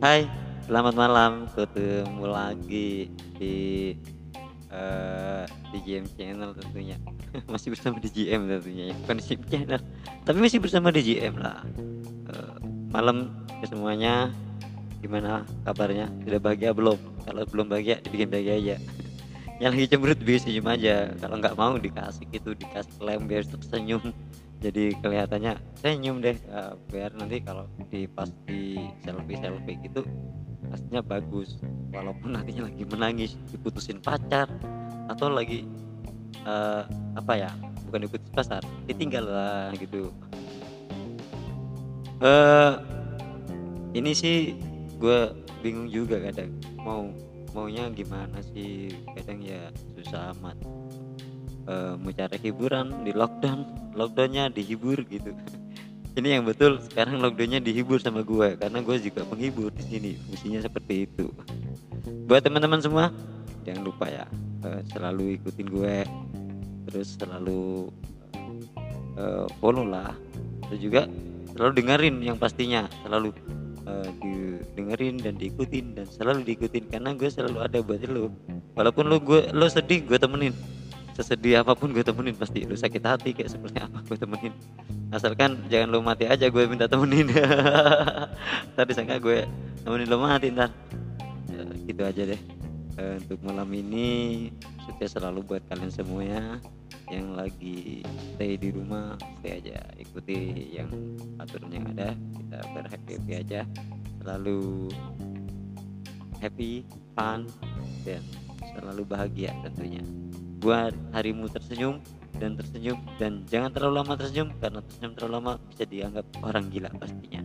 Hai, selamat malam. Ketemu lagi di eh di GM Channel tentunya. masih bersama di GM tentunya ya, bukan Channel. Tapi masih bersama di GM lah. Eh, malam ke semuanya. Gimana kabarnya? Sudah bahagia belum? Kalau belum bahagia, dibikin bahagia aja. Yang lagi cemberut bikin senyum aja. Kalau nggak mau dikasih gitu, dikasih lem biar tersenyum. Jadi kelihatannya senyum deh eh, biar nanti kalau di pas di selfie selfie gitu pastinya bagus. Walaupun nantinya lagi menangis diputusin pacar atau lagi eh, apa ya bukan diputus pacar ditinggal lah gitu. Eh ini sih gue bingung juga kadang mau maunya gimana sih kadang ya susah amat Eh, mau cari hiburan di lockdown. Lockdownnya dihibur gitu. Ini yang betul sekarang lockdownnya dihibur sama gue karena gue juga menghibur di sini. Fungsinya seperti itu. Buat teman-teman semua jangan lupa ya eh, selalu ikutin gue terus selalu eh, follow lah. Terus juga selalu dengerin yang pastinya. Selalu eh, didengerin dan diikutin dan selalu diikutin. Karena gue selalu ada buat lo walaupun lo gue lo sedih gue temenin sesedih apa pun gue temenin pasti lu sakit hati kayak seperti apa gue temenin. Asalkan jangan lu mati aja gue minta temenin. Tadi disangka gue temenin lu mati ntar. Ya, gitu aja deh. Eh, untuk malam ini sukses selalu buat kalian semuanya yang lagi stay di rumah stay aja ikuti yang aturan yang ada. Kita berhappy happy aja. Selalu happy fun dan selalu bahagia tentunya buat harimu tersenyum dan tersenyum dan jangan terlalu lama tersenyum karena tersenyum terlalu lama bisa dianggap orang gila pastinya